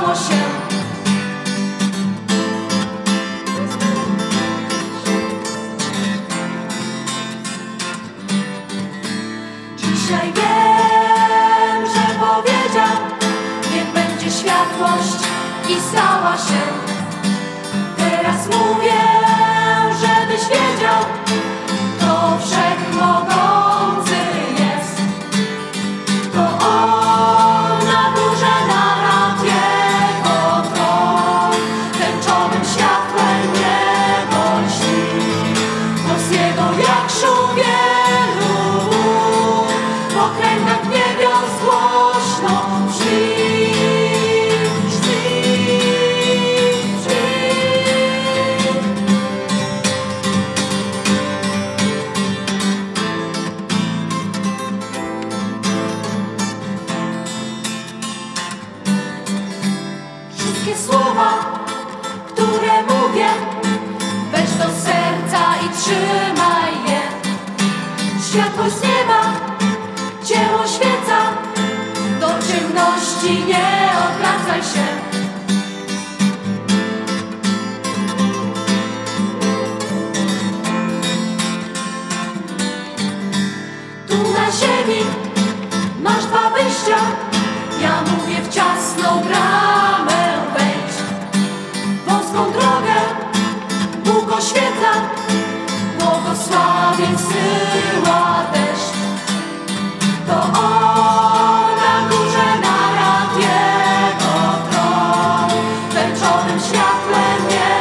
się. Dzisiaj wiem, że powiedział, niech będzie światłość i stała się. Słowa, które mówię, weź do serca i trzymaj je. Światłość z nieba cię oświeca, do ciemności nie odwracaj się. Tu na ziemi masz dwa wyjścia, ja mówię w ciasną bramę. when there